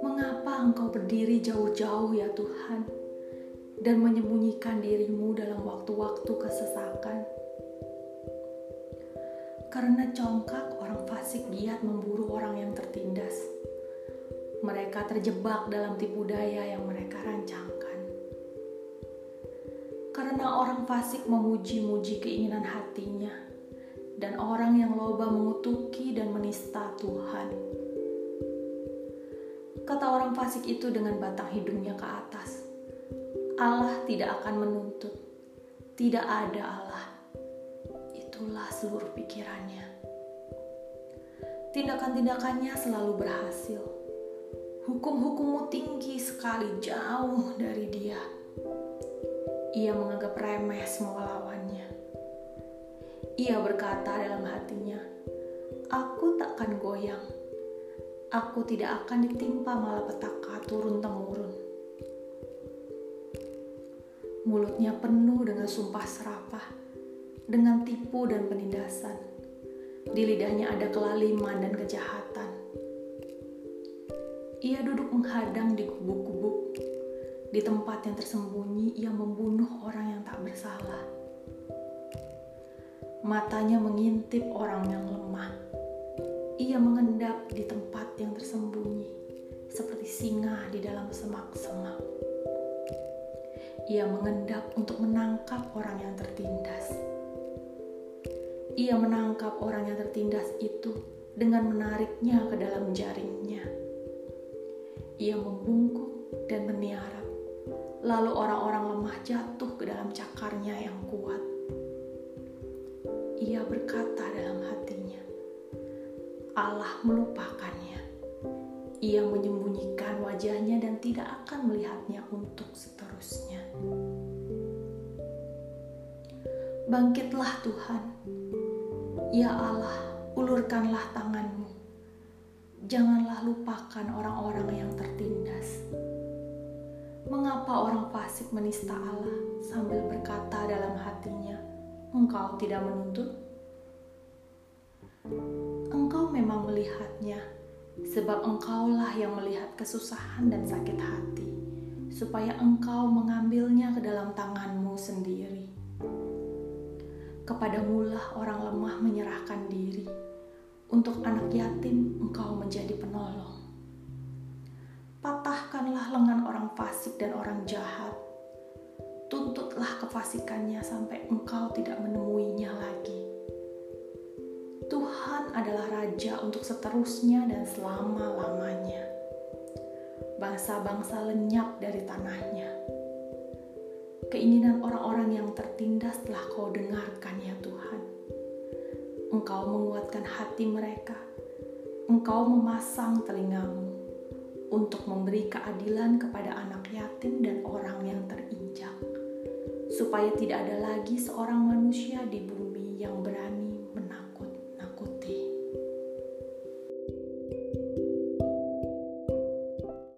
Mengapa Engkau berdiri jauh-jauh ya Tuhan dan menyembunyikan dirimu dalam waktu-waktu kesesakan? Karena congkak orang fasik giat memburu orang yang tertindas. Mereka terjebak dalam tipu daya yang mereka rancangkan. Karena orang fasik memuji-muji keinginan hatinya, dan orang yang loba mengutuki dan menista Tuhan. Kata orang fasik itu dengan batang hidungnya ke atas, Allah tidak akan menuntut, tidak ada Allah itulah seluruh pikirannya. Tindakan-tindakannya selalu berhasil. Hukum-hukummu tinggi sekali jauh dari dia. Ia menganggap remeh semua lawannya. Ia berkata dalam hatinya, Aku takkan goyang. Aku tidak akan ditimpa malapetaka turun-temurun. Mulutnya penuh dengan sumpah serapah dengan tipu dan penindasan. Di lidahnya ada kelaliman dan kejahatan. Ia duduk menghadang di gubuk-gubuk. Di tempat yang tersembunyi, ia membunuh orang yang tak bersalah. Matanya mengintip orang yang lemah. Ia mengendap di tempat yang tersembunyi, seperti singa di dalam semak-semak. Ia mengendap untuk menangkap orang yang tertindas ia menangkap orang yang tertindas itu dengan menariknya ke dalam jaringnya. Ia membungkuk dan meniarap, lalu orang-orang lemah jatuh ke dalam cakarnya yang kuat. Ia berkata dalam hatinya, Allah melupakannya. Ia menyembunyikan wajahnya dan tidak akan melihatnya untuk seterusnya. Bangkitlah Tuhan, Ya Allah, ulurkanlah tanganmu. Janganlah lupakan orang-orang yang tertindas. Mengapa orang fasik menista Allah sambil berkata dalam hatinya, Engkau tidak menuntut? Engkau memang melihatnya, sebab engkaulah yang melihat kesusahan dan sakit hati, supaya engkau mengambilnya ke dalam tanganmu sendiri. Kepadamulah orang lemah menyerahkan diri. Untuk anak yatim, engkau menjadi penolong. Patahkanlah lengan orang fasik dan orang jahat. Tuntutlah kefasikannya sampai engkau tidak menemuinya lagi. Tuhan adalah Raja untuk seterusnya dan selama-lamanya. Bangsa-bangsa lenyap dari tanahnya Keinginan orang-orang yang tertindas telah kau dengarkan ya Tuhan. Engkau menguatkan hati mereka. Engkau memasang telingamu untuk memberi keadilan kepada anak yatim dan supaya tidak ada lagi seorang manusia di bumi yang berani